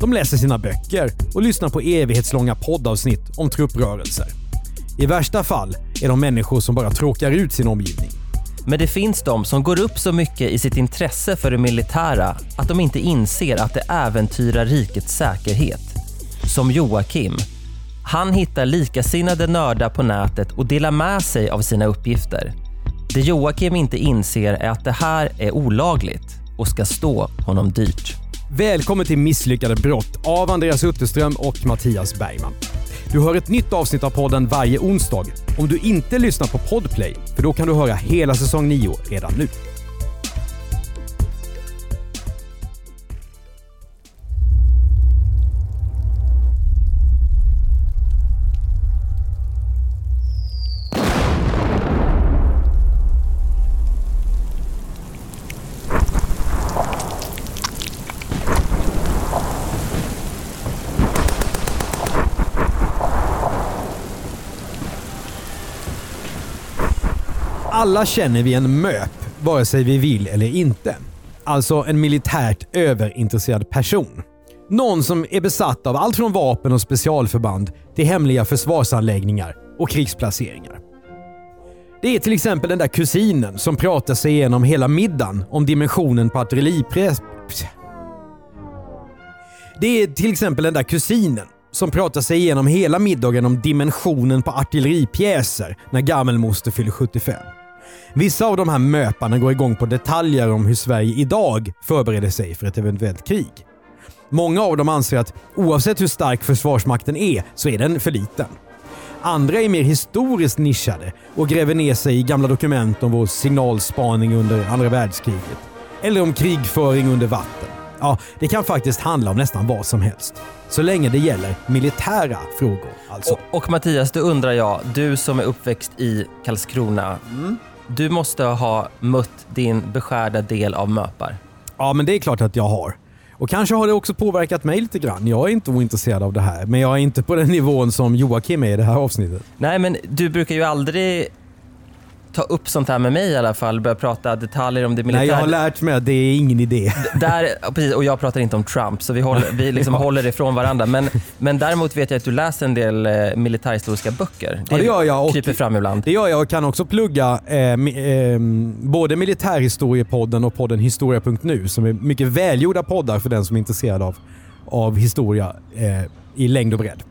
De läser sina böcker och lyssnar på evighetslånga poddavsnitt om trupprörelser. I värsta fall är de människor som bara tråkar ut sin omgivning. Men det finns de som går upp så mycket i sitt intresse för det militära att de inte inser att det äventyrar rikets säkerhet. Som Joakim. Han hittar likasinnade nördar på nätet och delar med sig av sina uppgifter. Det Joakim inte inser är att det här är olagligt och ska stå honom dyrt. Välkommen till Misslyckade brott av Andreas Utterström och Mattias Bergman. Du hör ett nytt avsnitt av podden varje onsdag. Om du inte lyssnar på Podplay, för då kan du höra hela säsong 9 redan nu. Alla känner vi en MÖP, vare sig vi vill eller inte. Alltså en militärt överintresserad person. Någon som är besatt av allt från vapen och specialförband till hemliga försvarsanläggningar och krigsplaceringar. Det är till exempel den där kusinen som pratar sig igenom hela middagen om dimensionen på artilleripjäs... Det är till exempel den där kusinen som pratar sig igenom hela middagen om dimensionen på artilleripjäser när gammelmoster fyller 75. Vissa av de här möparna går igång på detaljer om hur Sverige idag förbereder sig för ett eventuellt krig. Många av dem anser att oavsett hur stark Försvarsmakten är så är den för liten. Andra är mer historiskt nischade och gräver ner sig i gamla dokument om vår signalspaning under andra världskriget. Eller om krigföring under vatten. Ja, det kan faktiskt handla om nästan vad som helst. Så länge det gäller militära frågor alltså. Och, och Mattias, då undrar jag, du som är uppväxt i Karlskrona. Du måste ha mött din beskärda del av möpar. Ja, men det är klart att jag har. Och kanske har det också påverkat mig lite grann. Jag är inte ointresserad av det här, men jag är inte på den nivån som Joakim är i det här avsnittet. Nej, men du brukar ju aldrig ta upp sånt här med mig i alla fall, börja prata detaljer om det militära. Nej, jag har lärt mig att det är ingen idé. Där, precis, och jag pratar inte om Trump, så vi håller, vi liksom Ja. håller ifrån varandra. Men, men däremot vet jag att du läser en del eh, militärhistoriska böcker. Ja, det gör jag. Och kryper fram ibland. Det gör jag och kan också plugga eh, eh, både Militärhistoriepodden och podden Historia.nu som är mycket välgjorda poddar för den som är intresserad av, av historia eh, i längd och bredd.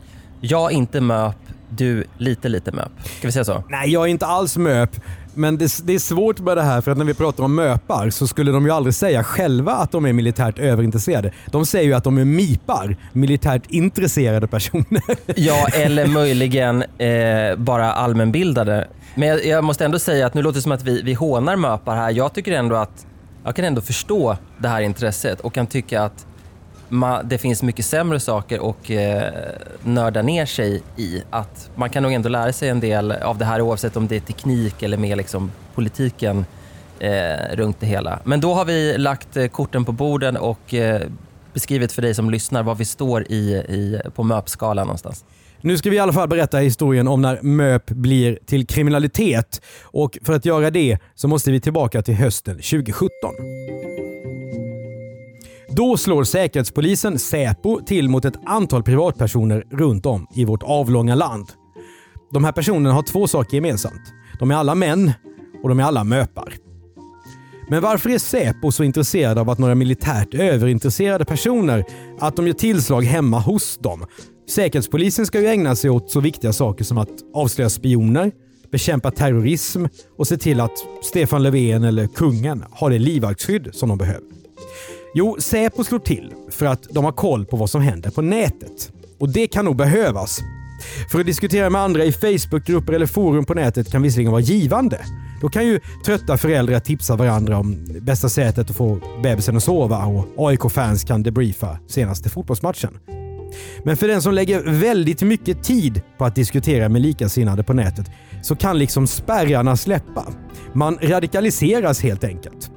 Jag inte MÖP, du lite lite MÖP. Ska vi säga så? Nej, jag är inte alls MÖP. Men det, det är svårt med det här för att när vi pratar om MÖPar så skulle de ju aldrig säga själva att de är militärt överintresserade. De säger ju att de är MIPar, militärt intresserade personer. Ja, eller möjligen eh, bara allmänbildade. Men jag, jag måste ändå säga att nu låter det som att vi, vi hånar möpar här. Jag tycker ändå att jag kan ändå förstå det här intresset och kan tycka att man, det finns mycket sämre saker att eh, nörda ner sig i. Att man kan nog ändå lära sig en del av det här oavsett om det är teknik eller mer liksom politiken eh, runt det hela. Men då har vi lagt eh, korten på borden och eh, beskrivit för dig som lyssnar var vi står i, i, på MÖP-skalan någonstans. Nu ska vi i alla fall berätta historien om när MÖP blir till kriminalitet. Och för att göra det så måste vi tillbaka till hösten 2017. Då slår Säkerhetspolisen Säpo till mot ett antal privatpersoner runt om i vårt avlånga land. De här personerna har två saker gemensamt. De är alla män och de är alla möpar. Men varför är Säpo så intresserade av att några militärt överintresserade personer att de gör tillslag hemma hos dem? Säkerhetspolisen ska ju ägna sig åt så viktiga saker som att avslöja spioner, bekämpa terrorism och se till att Stefan Löfven eller kungen har det livvaktsskydd som de behöver. Jo, Säpo slår till för att de har koll på vad som händer på nätet. Och det kan nog behövas. För att diskutera med andra i Facebookgrupper eller forum på nätet kan visserligen vara givande. Då kan ju trötta föräldrar tipsa varandra om bästa sättet att få bebisen att sova och AIK-fans kan debriefa senaste fotbollsmatchen. Men för den som lägger väldigt mycket tid på att diskutera med likasinnade på nätet så kan liksom spärrarna släppa. Man radikaliseras helt enkelt.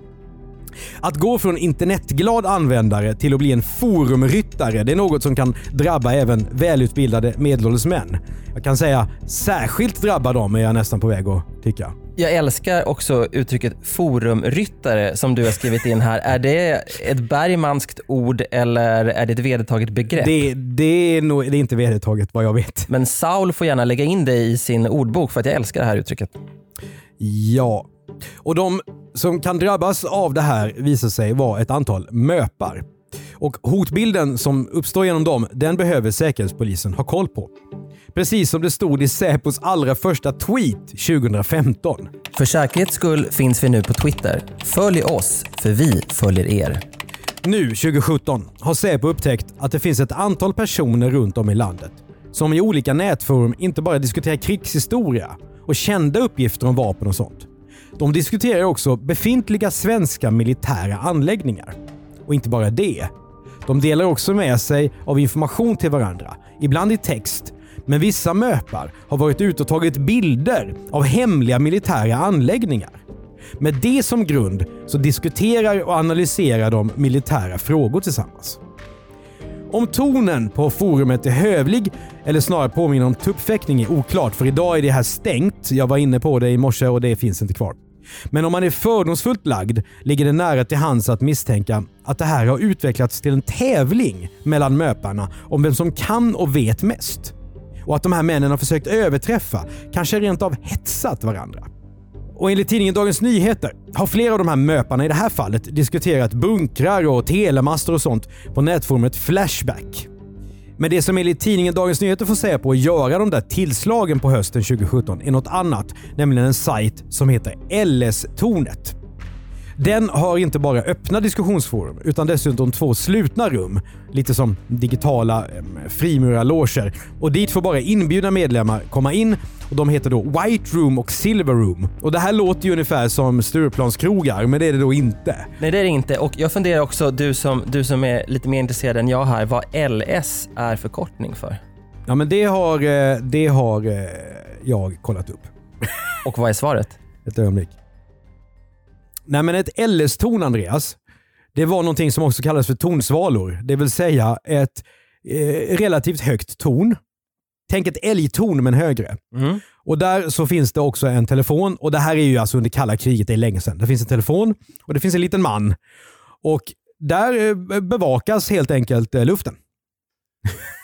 Att gå från internetglad användare till att bli en forumryttare det är något som kan drabba även välutbildade medelålders män. Jag kan säga särskilt drabba dem är jag nästan på väg att tycka. Jag älskar också uttrycket forumryttare som du har skrivit in här. Är det ett bergmanskt ord eller är det ett vedertaget begrepp? Det, det, är nog, det är inte vedertaget vad jag vet. Men Saul får gärna lägga in det i sin ordbok för att jag älskar det här uttrycket. Ja, och de som kan drabbas av det här visar sig vara ett antal möpar. Och hotbilden som uppstår genom dem, den behöver Säkerhetspolisen ha koll på. Precis som det stod i Säpos allra första tweet 2015. För säkerhets skull finns vi nu på Twitter. Följ oss, för vi följer er. Nu 2017 har Säpo upptäckt att det finns ett antal personer runt om i landet som i olika nätforum inte bara diskuterar krigshistoria och kända uppgifter om vapen och sånt. De diskuterar också befintliga svenska militära anläggningar. Och inte bara det. De delar också med sig av information till varandra, ibland i text, men vissa möpar har varit ute och tagit bilder av hemliga militära anläggningar. Med det som grund så diskuterar och analyserar de militära frågor tillsammans. Om tonen på forumet är hövlig, eller snarare påminner om tuppfäktning, är oklart för idag är det här stängt. Jag var inne på det i morse och det finns inte kvar. Men om man är fördomsfullt lagd ligger det nära till hands att misstänka att det här har utvecklats till en tävling mellan möparna om vem som kan och vet mest. Och att de här männen har försökt överträffa, kanske rent av hetsat varandra. Och enligt tidningen Dagens Nyheter har flera av de här möparna i det här fallet diskuterat bunkrar och telemaster och sånt på nätforumet Flashback. Men det som enligt tidningen Dagens Nyheter får säga på att göra de där tillslagen på hösten 2017 är något annat, nämligen en sajt som heter LS-tornet. Den har inte bara öppna diskussionsforum utan dessutom två slutna rum, lite som digitala eh, frimurarloger. Och dit får bara inbjudna medlemmar komma in och de heter då White Room och Silver Room. Och det här låter ju ungefär som Stureplanskrogar, men det är det då inte. Nej det är det inte och jag funderar också, du som, du som är lite mer intresserad än jag här, vad LS är förkortning för? Ja men det har, eh, det har eh, jag kollat upp. Och vad är svaret? Ett ögonblick. Nej men ett LS-torn Andreas, det var någonting som också kallas för tonsvalor. Det vill säga ett eh, relativt högt torn. Tänk ett älgtorn men högre. Mm. Och där så finns det också en telefon och det här är ju alltså under kalla kriget, det är länge sedan. Det finns en telefon och det finns en liten man. Och där eh, bevakas helt enkelt eh, luften.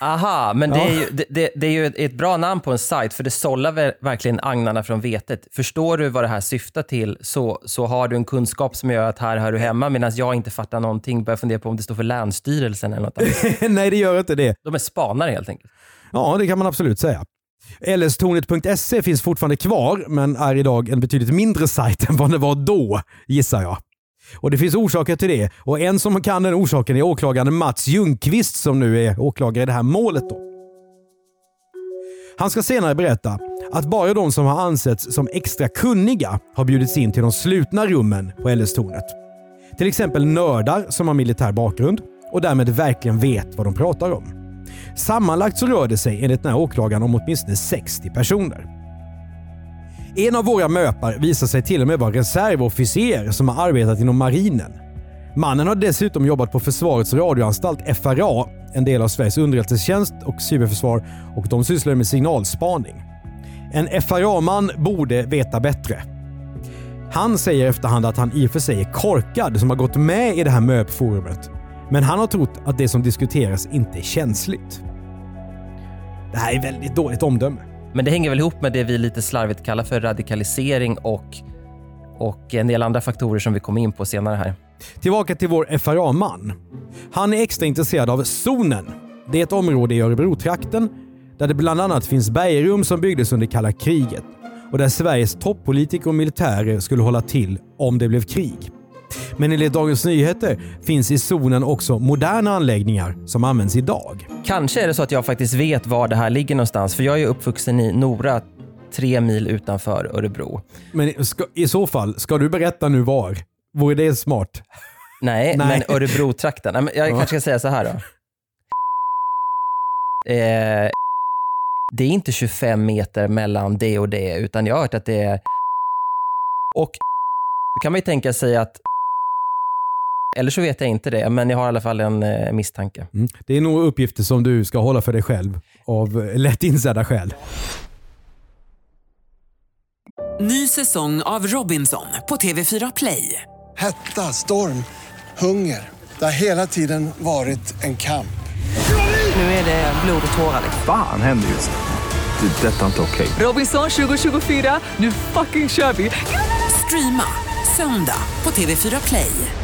Aha, men det är ju, det, det, det är ju ett, ett bra namn på en sajt för det sållar ver- verkligen agnarna från vetet. Förstår du vad det här syftar till så, så har du en kunskap som gör att här hör du hemma medan jag inte fattar någonting. Börjar fundera på om det står för Länsstyrelsen eller något annat. Nej, det gör inte det. De är spanare helt enkelt. Ja, det kan man absolut säga. LStornet.se finns fortfarande kvar, men är idag en betydligt mindre sajt än vad det var då, gissar jag. Och Det finns orsaker till det och en som kan den orsaken är åklagaren Mats Ljungqvist som nu är åklagare i det här målet. Då. Han ska senare berätta att bara de som har ansetts som extra kunniga har bjudits in till de slutna rummen på LS-tornet. Till exempel nördar som har militär bakgrund och därmed verkligen vet vad de pratar om. Sammanlagt så rör det sig enligt den här åklagaren om åtminstone 60 personer. En av våra möpar visar sig till och med vara reservofficer som har arbetat inom marinen. Mannen har dessutom jobbat på Försvarets radioanstalt FRA, en del av Sveriges underrättelsetjänst och cyberförsvar och de sysslar med signalspaning. En FRA-man borde veta bättre. Han säger i efterhand att han i och för sig är korkad som har gått med i det här MÖP-forumet. Men han har trott att det som diskuteras inte är känsligt. Det här är väldigt dåligt omdöme. Men det hänger väl ihop med det vi lite slarvigt kallar för radikalisering och, och en del andra faktorer som vi kommer in på senare här. Tillbaka till vår FRA-man. Han är extra intresserad av zonen. Det är ett område i Örebro-trakten där det bland annat finns bergrum som byggdes under kalla kriget och där Sveriges toppolitiker och militärer skulle hålla till om det blev krig. Men enligt Dagens Nyheter finns i zonen också moderna anläggningar som används idag. Kanske är det så att jag faktiskt vet var det här ligger någonstans, för jag är uppvuxen i Nora tre mil utanför Örebro. Men ska, i så fall, ska du berätta nu var? Vore det smart? Nej, Nej. men Örebro-trakten. Jag Ja. kanske ska säga så här då. Eh, det är inte 25 meter mellan det och det, utan jag har hört att det är... Och då kan man ju tänka sig att... Eller så vet jag inte det, men jag har i alla fall en eh, misstanke. Mm. Det är nog uppgifter som du ska hålla för dig själv av eh, lätt insedda skäl. Ny säsong av Robinson på TV4 Play. Hetta, storm, hunger. Det har hela tiden varit en kamp. Nu är det blod och tårar. Fan händer just nu. Det. är Detta är inte okej. Robinson 2024, nu fucking kör vi! Streama söndag på TV4 Play.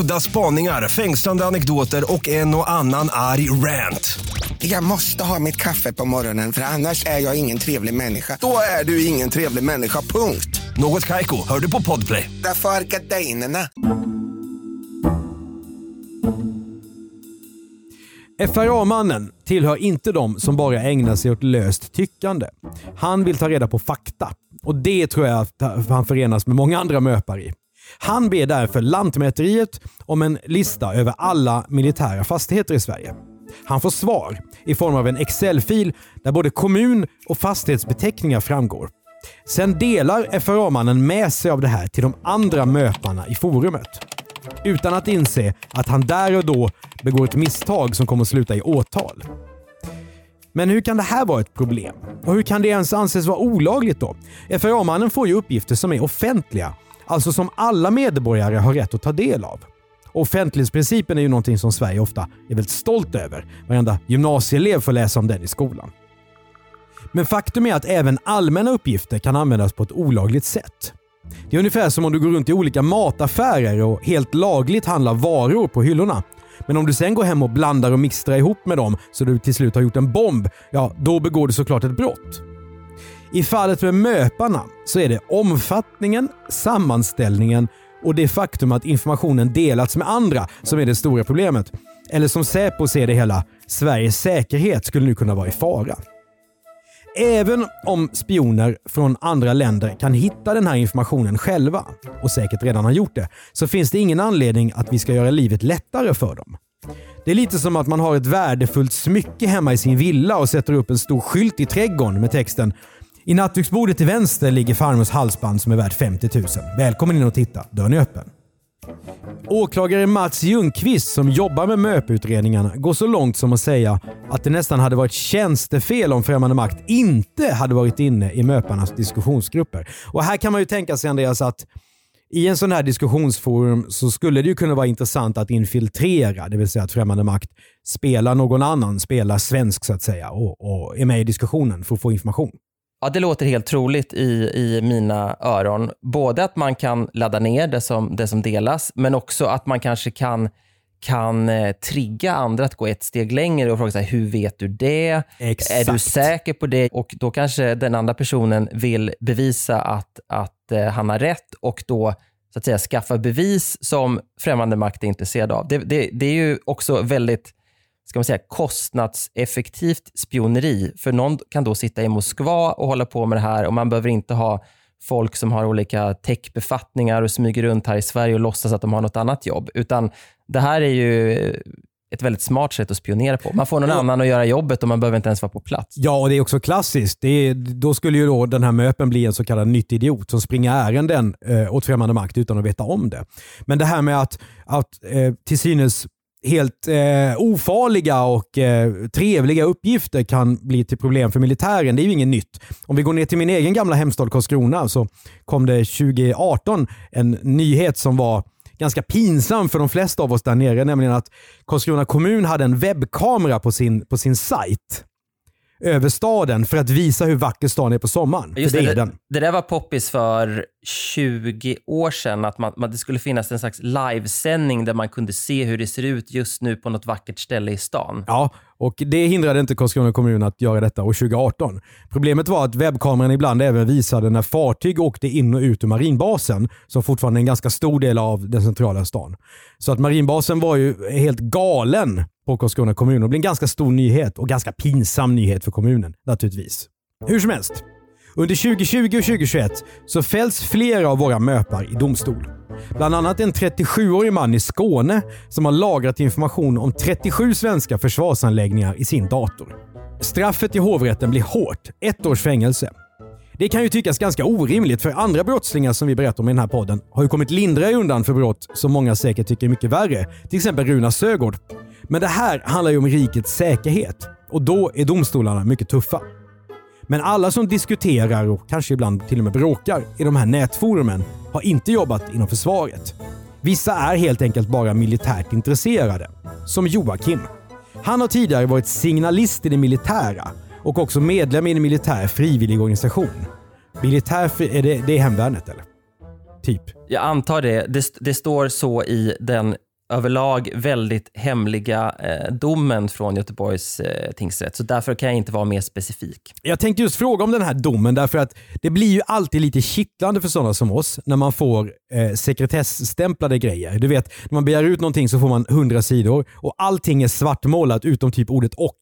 Udda spaningar, fängslande anekdoter och en och annan arg rant. Jag måste ha mitt kaffe på morgonen för annars är jag ingen trevlig människa. Då är du ingen trevlig människa, punkt. Något Kaiko, hör du på Podplay. Därför är gardinerna. FRA-mannen tillhör inte de som bara ägnar sig åt löst tyckande. Han vill ta reda på fakta och det tror jag att han förenas med många andra möpare i. Han ber därför Lantmäteriet om en lista över alla militära fastigheter i Sverige. Han får svar i form av en Excel-fil där både kommun och fastighetsbeteckningar framgår. Sen delar FRA-mannen med sig av det här till de andra möparna i forumet utan att inse att han där och då begår ett misstag som kommer att sluta i åtal. Men hur kan det här vara ett problem? Och hur kan det ens anses vara olagligt då? FRA-mannen får ju uppgifter som är offentliga, alltså som alla medborgare har rätt att ta del av. Offentlighetsprincipen är ju någonting som Sverige ofta är väldigt stolt över. Varenda gymnasieelev får läsa om den i skolan. Men faktum är att även allmänna uppgifter kan användas på ett olagligt sätt. Det är ungefär som om du går runt i olika mataffärer och helt lagligt handlar varor på hyllorna. Men om du sen går hem och blandar och mixtrar ihop med dem så du till slut har gjort en bomb, ja då begår du såklart ett brott. I fallet med möparna så är det omfattningen, sammanställningen och det faktum att informationen delats med andra som är det stora problemet. Eller som Säpo ser det hela, Sveriges säkerhet skulle nu kunna vara i fara. Även om spioner från andra länder kan hitta den här informationen själva, och säkert redan har gjort det, så finns det ingen anledning att vi ska göra livet lättare för dem. Det är lite som att man har ett värdefullt smycke hemma i sin villa och sätter upp en stor skylt i trädgården med texten “I nattduksbordet till vänster ligger farmors halsband som är värt 50 000. Välkommen in och titta, dörren är öppen.” Åklagare Mats Ljungqvist som jobbar med MÖP-utredningarna går så långt som att säga att det nästan hade varit tjänstefel om främmande makt inte hade varit inne i MÖParnas diskussionsgrupper. Och här kan man ju tänka sig Andreas att i en sån här diskussionsforum så skulle det ju kunna vara intressant att infiltrera, det vill säga att främmande makt spelar någon annan, spelar svensk så att säga och, och är med i diskussionen för att få information. Ja, det låter helt troligt i, i mina öron. Både att man kan ladda ner det som, det som delas, men också att man kanske kan, kan eh, trigga andra att gå ett steg längre och fråga sig, hur vet du det? Exakt. Är du säker på det? Och då kanske den andra personen vill bevisa att, att eh, han har rätt och då så att säga skaffa bevis som främmande makt är intresserad av. Det, det, det är ju också väldigt ska man säga, kostnadseffektivt spioneri. För någon kan då sitta i Moskva och hålla på med det här och man behöver inte ha folk som har olika techbefattningar och smyger runt här i Sverige och låtsas att de har något annat jobb. Utan det här är ju ett väldigt smart sätt att spionera på. Man får någon annan att göra jobbet och man behöver inte ens vara på plats. Ja, och det är också klassiskt. Det är, då skulle ju då den här möpen bli en så kallad nyttig idiot som springer ärenden eh, åt främmande makt utan att veta om det. Men det här med att, att eh, till synes helt eh, ofarliga och eh, trevliga uppgifter kan bli till problem för militären. Det är ju inget nytt. Om vi går ner till min egen gamla hemstad Karlskrona så kom det 2018 en nyhet som var ganska pinsam för de flesta av oss där nere, nämligen att Karlskrona kommun hade en webbkamera på sin, på sin sajt över staden för att visa hur vacker stan är på sommaren. Just för det, det, är den. det där var poppis för 20 år sedan, att man, man, det skulle finnas en slags livesändning där man kunde se hur det ser ut just nu på något vackert ställe i stan. Ja, och det hindrade inte Karlskrona kommun att göra detta år 2018. Problemet var att webbkameran ibland även visade när fartyg åkte in och ut ur marinbasen, som fortfarande är en ganska stor del av den centrala stan. Så att marinbasen var ju helt galen på Karlskrona kommun och blir en ganska stor nyhet och ganska pinsam nyhet för kommunen naturligtvis. Hur som helst. Under 2020 och 2021 så fälls flera av våra möpar i domstol. Bland annat en 37-årig man i Skåne som har lagrat information om 37 svenska försvarsanläggningar i sin dator. Straffet i hovrätten blir hårt, ett års fängelse. Det kan ju tyckas ganska orimligt för andra brottslingar som vi berättar om i den här podden har ju kommit lindrigare undan för brott som många säkert tycker är mycket värre. Till exempel Runa Sögaard. Men det här handlar ju om rikets säkerhet och då är domstolarna mycket tuffa. Men alla som diskuterar och kanske ibland till och med bråkar i de här nätforumen har inte jobbat inom försvaret. Vissa är helt enkelt bara militärt intresserade. Som Joakim. Han har tidigare varit signalist i det militära och också medlem i en militär frivilligorganisation. Militär, fri- är det, det är hemvärnet eller? Typ. Jag antar det. Det, det står så i den överlag väldigt hemliga eh, domen från Göteborgs eh, tingsrätt, så därför kan jag inte vara mer specifik. Jag tänkte just fråga om den här domen därför att det blir ju alltid lite kittlande för sådana som oss när man får eh, sekretessstämplade grejer. Du vet, när man begär ut någonting så får man 100 sidor och allting är svartmålat utom typ ordet och.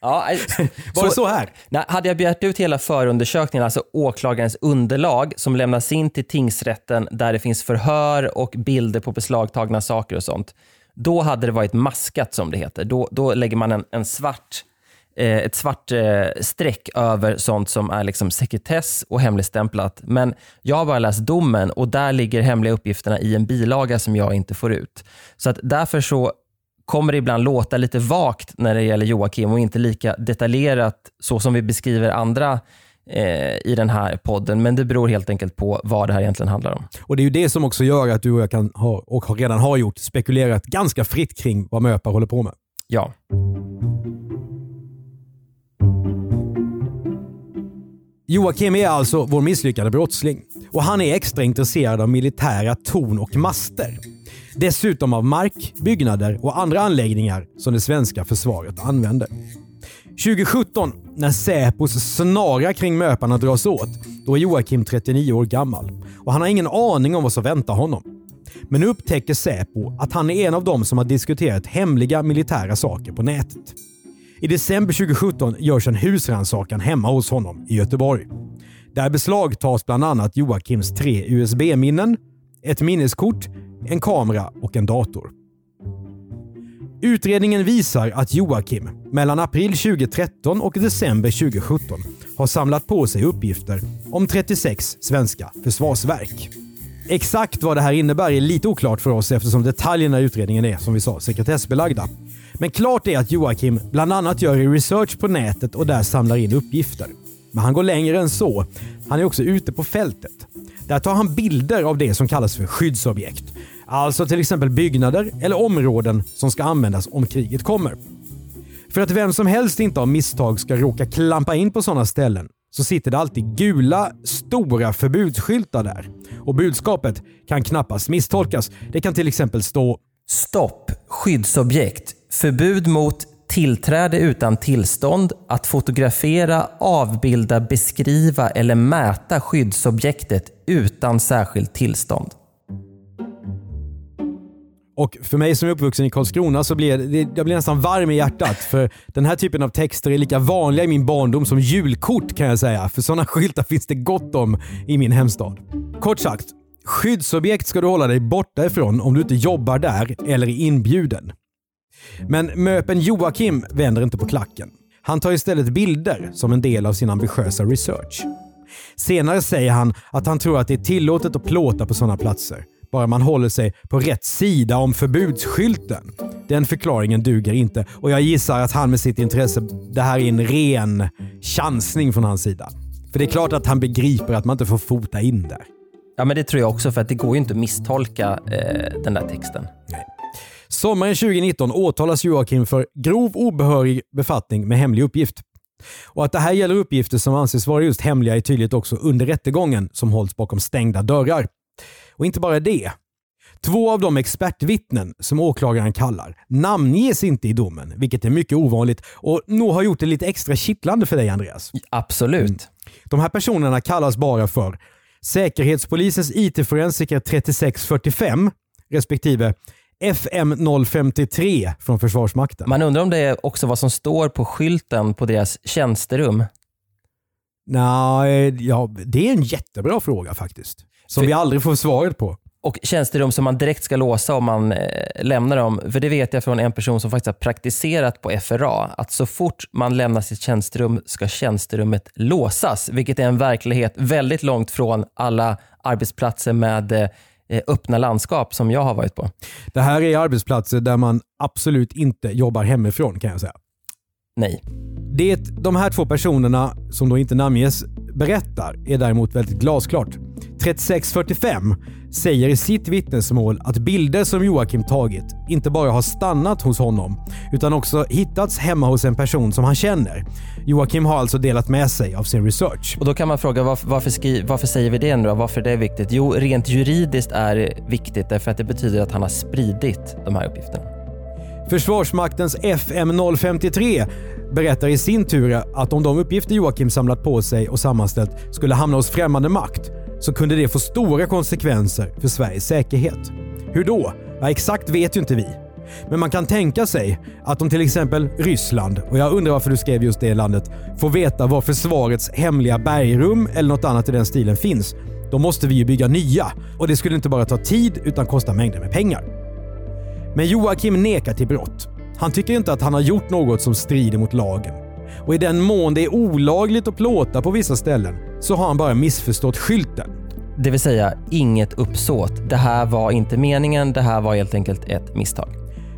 Ja, Var det så här? Nej, hade jag begärt ut hela förundersökningen, alltså åklagarens underlag som lämnas in till tingsrätten där det finns förhör och bilder på beslagtagna saker och sånt, då hade det varit maskat som det heter. Då, då lägger man en, en svart, eh, ett svart eh, streck över sånt som är liksom sekretess och hemligstämplat. Men jag har bara läst domen och där ligger hemliga uppgifterna i en bilaga som jag inte får ut. Så att därför så kommer det ibland låta lite vagt när det gäller Joakim och inte lika detaljerat så som vi beskriver andra i den här podden. Men det beror helt enkelt på vad det här egentligen handlar om. Och Det är ju det som också gör att du och jag kan ha, och har- redan har gjort, spekulerat ganska fritt kring vad möpar håller på med. Ja. Joakim är alltså vår misslyckade brottsling och han är extra intresserad av militära torn och master. Dessutom av mark, byggnader och andra anläggningar som det svenska försvaret använder. 2017, när Säpos snara kring möparna dras åt, då är Joakim 39 år gammal och han har ingen aning om vad som väntar honom. Men nu upptäcker Säpo att han är en av dem som har diskuterat hemliga militära saker på nätet. I december 2017 görs en husrannsakan hemma hos honom i Göteborg. Där beslagtas bland annat Joakims tre USB-minnen, ett minneskort, en kamera och en dator. Utredningen visar att Joakim mellan april 2013 och december 2017 har samlat på sig uppgifter om 36 svenska försvarsverk. Exakt vad det här innebär är lite oklart för oss eftersom detaljerna i utredningen är, som vi sa, sekretessbelagda. Men klart är att Joakim bland annat gör research på nätet och där samlar in uppgifter. Men han går längre än så. Han är också ute på fältet. Där tar han bilder av det som kallas för skyddsobjekt. Alltså till exempel byggnader eller områden som ska användas om kriget kommer. För att vem som helst inte av misstag ska råka klampa in på sådana ställen så sitter det alltid gula, stora förbudsskyltar där. Och budskapet kan knappast misstolkas. Det kan till exempel stå Stopp. Skyddsobjekt. Förbud mot tillträde utan tillstånd, att fotografera, avbilda, beskriva eller mäta skyddsobjektet utan särskilt tillstånd. Och för mig som är uppvuxen i Karlskrona så blir det, jag blir nästan varm i hjärtat. För den här typen av texter är lika vanliga i min barndom som julkort kan jag säga. För sådana skyltar finns det gott om i min hemstad. Kort sagt, skyddsobjekt ska du hålla dig borta ifrån om du inte jobbar där eller är inbjuden. Men möpen Joakim vänder inte på klacken. Han tar istället bilder som en del av sin ambitiösa research. Senare säger han att han tror att det är tillåtet att plåta på sådana platser, bara man håller sig på rätt sida om förbudsskylten. Den förklaringen duger inte och jag gissar att han med sitt intresse, det här är en ren chansning från hans sida. För det är klart att han begriper att man inte får fota in där. Ja, men det tror jag också för att det går ju inte att misstolka eh, den där texten. Sommaren 2019 åtalas Joakim för grov obehörig befattning med hemlig uppgift. Och att det här gäller uppgifter som anses vara just hemliga är tydligt också under rättegången som hålls bakom stängda dörrar. Och inte bara det. Två av de expertvittnen som åklagaren kallar namnges inte i domen, vilket är mycket ovanligt och nog har gjort det lite extra kittlande för dig Andreas. Absolut. De här personerna kallas bara för Säkerhetspolisens IT-forensiker 3645 respektive FM 053 från Försvarsmakten. Man undrar om det är också vad som står på skylten på deras tjänsterum. Nej, ja, det är en jättebra fråga faktiskt. Som För- vi aldrig får svaret på. Och tjänsterum som man direkt ska låsa om man eh, lämnar dem. För det vet jag från en person som faktiskt har praktiserat på FRA. Att så fort man lämnar sitt tjänsterum ska tjänsterummet låsas. Vilket är en verklighet väldigt långt från alla arbetsplatser med eh, öppna landskap som jag har varit på. Det här är arbetsplatser där man absolut inte jobbar hemifrån kan jag säga. Nej. Det de här två personerna, som då inte namnges, berättar är däremot väldigt glasklart. 3645 säger i sitt vittnesmål att bilder som Joakim tagit inte bara har stannat hos honom utan också hittats hemma hos en person som han känner. Joakim har alltså delat med sig av sin research. Och Då kan man fråga varför, varför, skri, varför säger vi det nu? Varför det är viktigt? Jo, rent juridiskt är det viktigt därför att det betyder att han har spridit de här uppgifterna. Försvarsmaktens FM 053 berättar i sin tur att om de uppgifter Joakim samlat på sig och sammanställt skulle hamna hos främmande makt så kunde det få stora konsekvenser för Sveriges säkerhet. Hur då? Ja, exakt vet ju inte vi. Men man kan tänka sig att om till exempel Ryssland, och jag undrar varför du skrev just det landet, får veta var försvarets hemliga bergrum eller något annat i den stilen finns, då måste vi ju bygga nya. Och det skulle inte bara ta tid utan kosta mängder med pengar. Men Joakim nekar till brott. Han tycker inte att han har gjort något som strider mot lagen. Och i den mån det är olagligt att plåta på vissa ställen så har han bara missförstått skylten. Det vill säga inget uppsåt. Det här var inte meningen, det här var helt enkelt ett misstag.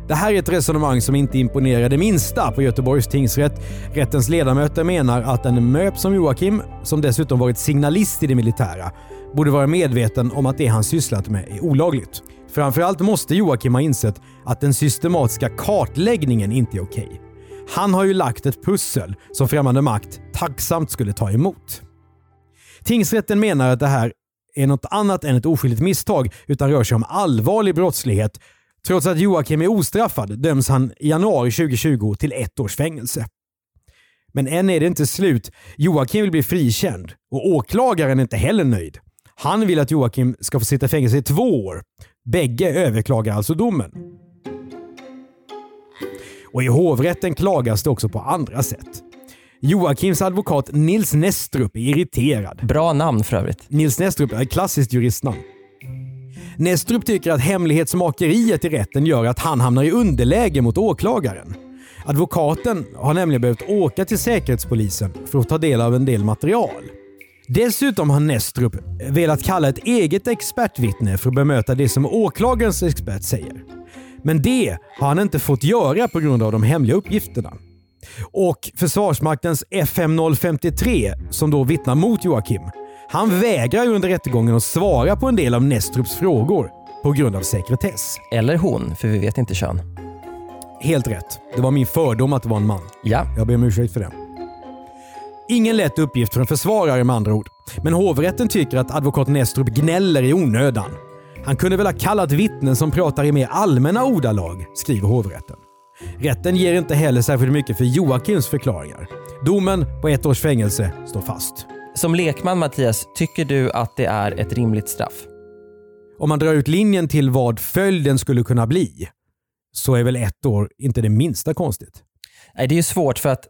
Det här är ett resonemang som inte imponerar det minsta på Göteborgs tingsrätt. Rättens ledamöter menar att en MÖP som Joakim, som dessutom varit signalist i det militära, borde vara medveten om att det han sysslat med är olagligt. Framförallt måste Joakim ha insett att den systematiska kartläggningen inte är okej. Han har ju lagt ett pussel som främmande makt tacksamt skulle ta emot. Tingsrätten menar att det här är något annat än ett oskyldigt misstag utan rör sig om allvarlig brottslighet. Trots att Joakim är ostraffad döms han i januari 2020 till ett års fängelse. Men än är det inte slut. Joakim vill bli frikänd och åklagaren är inte heller nöjd. Han vill att Joakim ska få sitta i fängelse i två år. Bägge överklagar alltså domen. Och i hovrätten klagas det också på andra sätt. Joakims advokat Nils Nestrup är irriterad. Bra namn för övrigt. Nils Nestrup är ett klassiskt juristnamn. Nestrup tycker att hemlighetsmakeriet i rätten gör att han hamnar i underläge mot åklagaren. Advokaten har nämligen behövt åka till Säkerhetspolisen för att ta del av en del material. Dessutom har Nestrup velat kalla ett eget expertvittne för att bemöta det som åklagarens expert säger. Men det har han inte fått göra på grund av de hemliga uppgifterna. Och Försvarsmaktens FM 053, som då vittnar mot Joakim, han vägrar under rättegången att svara på en del av Nestrups frågor på grund av sekretess. Eller hon, för vi vet inte kön. Helt rätt. Det var min fördom att det var en man. Ja. Jag ber om ursäkt för det. Ingen lätt uppgift för en försvarare med andra ord. Men hovrätten tycker att advokat Nestrup gnäller i onödan. Han kunde väl ha kallat vittnen som pratar i mer allmänna ordalag, skriver hovrätten. Rätten ger inte heller särskilt mycket för Joakims förklaringar. Domen på ett års fängelse står fast. Som lekman Mattias, tycker du att det är ett rimligt straff? Om man drar ut linjen till vad följden skulle kunna bli så är väl ett år inte det minsta konstigt. Nej, det är ju svårt för att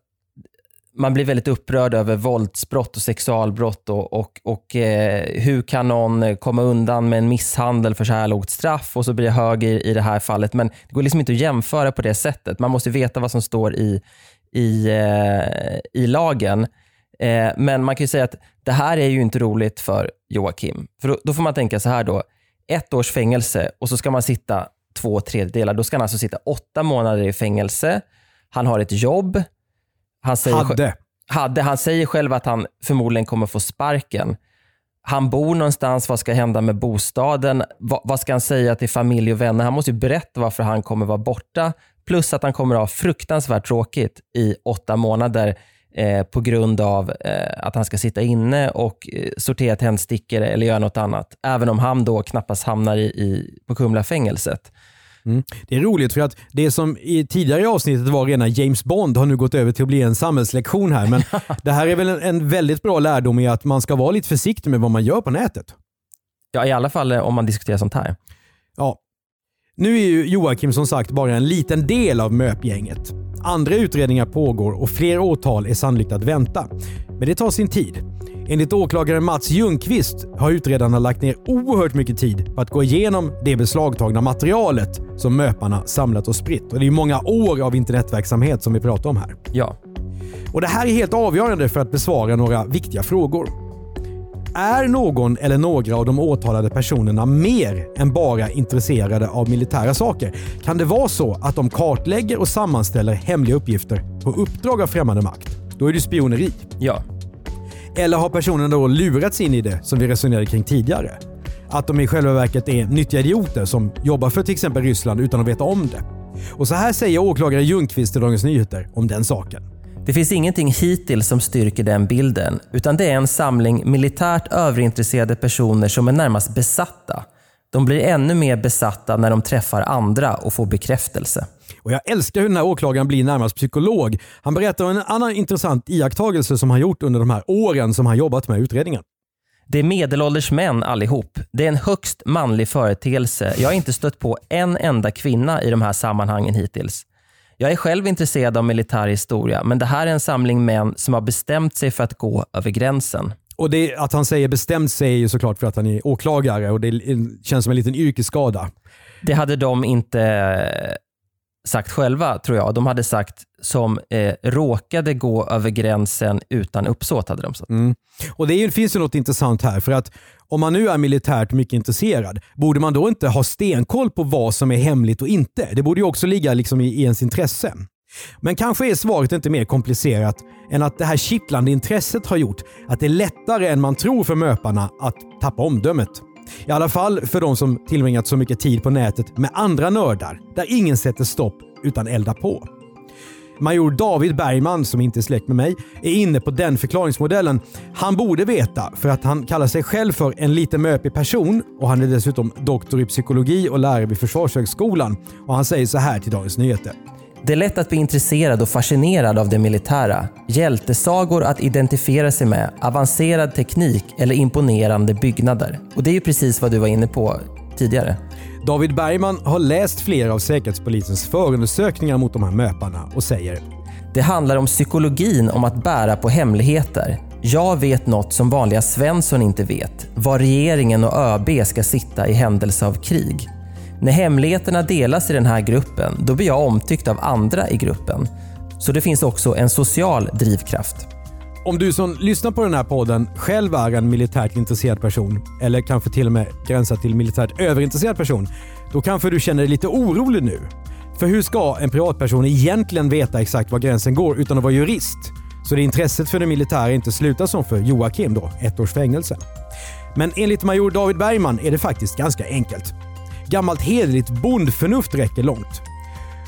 man blir väldigt upprörd över våldsbrott och sexualbrott och, och, och eh, hur kan någon komma undan med en misshandel för så här lågt straff och så blir jag hög i, i det här fallet. Men det går liksom inte att jämföra på det sättet. Man måste veta vad som står i, i, eh, i lagen. Eh, men man kan ju säga att det här är ju inte roligt för Joakim. För då, då får man tänka så här då. Ett års fängelse och så ska man sitta två tredjedelar. Då ska han alltså sitta åtta månader i fängelse. Han har ett jobb. Han säger, Hade. hade. Han säger själv att han förmodligen kommer få sparken. Han bor någonstans, vad ska hända med bostaden? Va, vad ska han säga till familj och vänner? Han måste ju berätta varför han kommer vara borta. Plus att han kommer ha fruktansvärt tråkigt i åtta månader eh, på grund av eh, att han ska sitta inne och eh, sortera tändstickor eller göra något annat. Även om han då knappast hamnar i, i, på Kumlafängelset. Mm. Det är roligt för att det som i tidigare avsnittet var rena James Bond har nu gått över till att bli en samhällslektion här. Men det här är väl en, en väldigt bra lärdom i att man ska vara lite försiktig med vad man gör på nätet. Ja, i alla fall eh, om man diskuterar sånt här. Ja. Nu är ju Joakim som sagt bara en liten del av MÖP-gänget. Andra utredningar pågår och fler åtal är sannolikt att vänta. Men det tar sin tid. Enligt åklagaren Mats Ljungqvist har utredarna lagt ner oerhört mycket tid på att gå igenom det beslagtagna materialet som möparna samlat och spritt. Och det är många år av internetverksamhet som vi pratar om här. Ja. Och Det här är helt avgörande för att besvara några viktiga frågor. Är någon eller några av de åtalade personerna mer än bara intresserade av militära saker? Kan det vara så att de kartlägger och sammanställer hemliga uppgifter på uppdrag av främmande makt? Då är det spioneri. Ja. Eller har personerna då lurats in i det som vi resonerade kring tidigare? Att de i själva verket är nyttiga idioter som jobbar för till exempel Ryssland utan att veta om det. Och så här säger åklagare Ljungqvist till Dagens Nyheter om den saken. Det finns ingenting hittills som styrker den bilden, utan det är en samling militärt överintresserade personer som är närmast besatta. De blir ännu mer besatta när de träffar andra och får bekräftelse. Och Jag älskar hur den här åklagaren blir närmast psykolog. Han berättar om en annan intressant iakttagelse som han gjort under de här åren som han jobbat med utredningen. Det är medelålders män allihop. Det är en högst manlig företeelse. Jag har inte stött på en enda kvinna i de här sammanhangen hittills. Jag är själv intresserad av militär historia, men det här är en samling män som har bestämt sig för att gå över gränsen. Och det, Att han säger bestämt sig är ju såklart för att han är åklagare och det känns som en liten yrkesskada. Det hade de inte sagt själva, tror jag. De hade sagt som eh, råkade gå över gränsen utan uppsåt. hade de sagt. Mm. Och Det är, finns ju något intressant här. för att om man nu är militärt mycket intresserad, borde man då inte ha stenkoll på vad som är hemligt och inte? Det borde ju också ligga liksom i, i ens intresse. Men kanske är svaret inte mer komplicerat än att det här kittlande intresset har gjort att det är lättare än man tror för möparna att tappa omdömet. I alla fall för de som tillbringat så mycket tid på nätet med andra nördar, där ingen sätter stopp utan eldar på. Major David Bergman, som inte är släkt med mig, är inne på den förklaringsmodellen. Han borde veta för att han kallar sig själv för en lite möpig person och han är dessutom doktor i psykologi och lärare vid Försvarshögskolan. Och han säger så här till Dagens Nyheter. Det är lätt att bli intresserad och fascinerad av det militära. Hjältesagor att identifiera sig med, avancerad teknik eller imponerande byggnader. Och det är ju precis vad du var inne på tidigare. David Bergman har läst flera av Säkerhetspolisens förundersökningar mot de här möparna och säger Det handlar om psykologin om att bära på hemligheter. Jag vet något som vanliga Svensson inte vet. Var regeringen och ÖB ska sitta i händelse av krig. När hemligheterna delas i den här gruppen, då blir jag omtyckt av andra i gruppen. Så det finns också en social drivkraft. Om du som lyssnar på den här podden själv är en militärt intresserad person, eller kanske till och med gränsar till militärt överintresserad person, då kanske du känner dig lite orolig nu. För hur ska en privatperson egentligen veta exakt var gränsen går utan att vara jurist? Så det intresset för det militära inte slutar som för Joakim då, ett års fängelse. Men enligt major David Bergman är det faktiskt ganska enkelt. Gammalt hederligt bondförnuft räcker långt.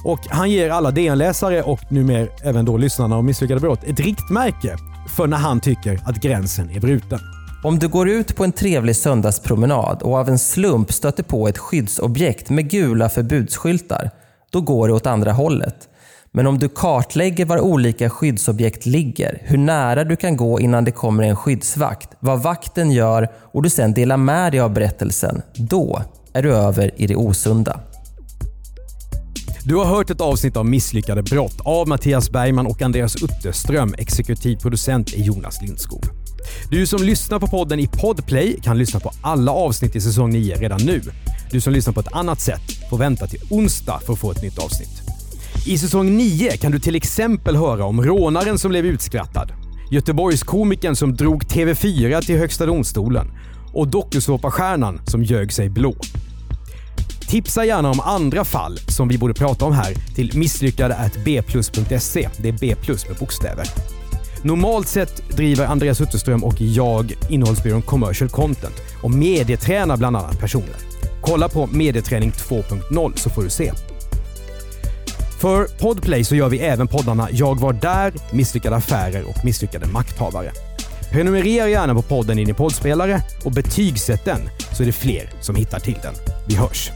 Och Han ger alla DN-läsare och numera även då lyssnarna av misslyckade brott ett riktmärke för när han tycker att gränsen är bruten. Om du går ut på en trevlig söndagspromenad och av en slump stöter på ett skyddsobjekt med gula förbudsskyltar, då går det åt andra hållet. Men om du kartlägger var olika skyddsobjekt ligger, hur nära du kan gå innan det kommer en skyddsvakt, vad vakten gör och du sedan delar med dig av berättelsen, då är du över i det osunda. Du har hört ett avsnitt av Misslyckade brott av Mattias Bergman och Andreas Utterström. Exekutiv producent är Jonas Lindskog. Du som lyssnar på podden i Podplay kan lyssna på alla avsnitt i säsong 9 redan nu. Du som lyssnar på ett annat sätt får vänta till onsdag för att få ett nytt avsnitt. I säsong 9 kan du till exempel höra om rånaren som blev utskrattad, Göteborgskomikern som drog TV4 till Högsta domstolen och dokusåpastjärnan som ljög sig blå. Tipsa gärna om andra fall som vi borde prata om här till misslyckade.bplus.se. Det är B plus med bokstäver. Normalt sett driver Andreas Utterström och jag innehållsbyrån Commercial Content och medietränar bland annat personer. Kolla på Medieträning 2.0 så får du se. För Podplay så gör vi även poddarna Jag var där, Misslyckade affärer och Misslyckade makthavare. Prenumerera gärna på podden i din poddspelare och betygsätt den så är det fler som hittar till den. Vi hörs!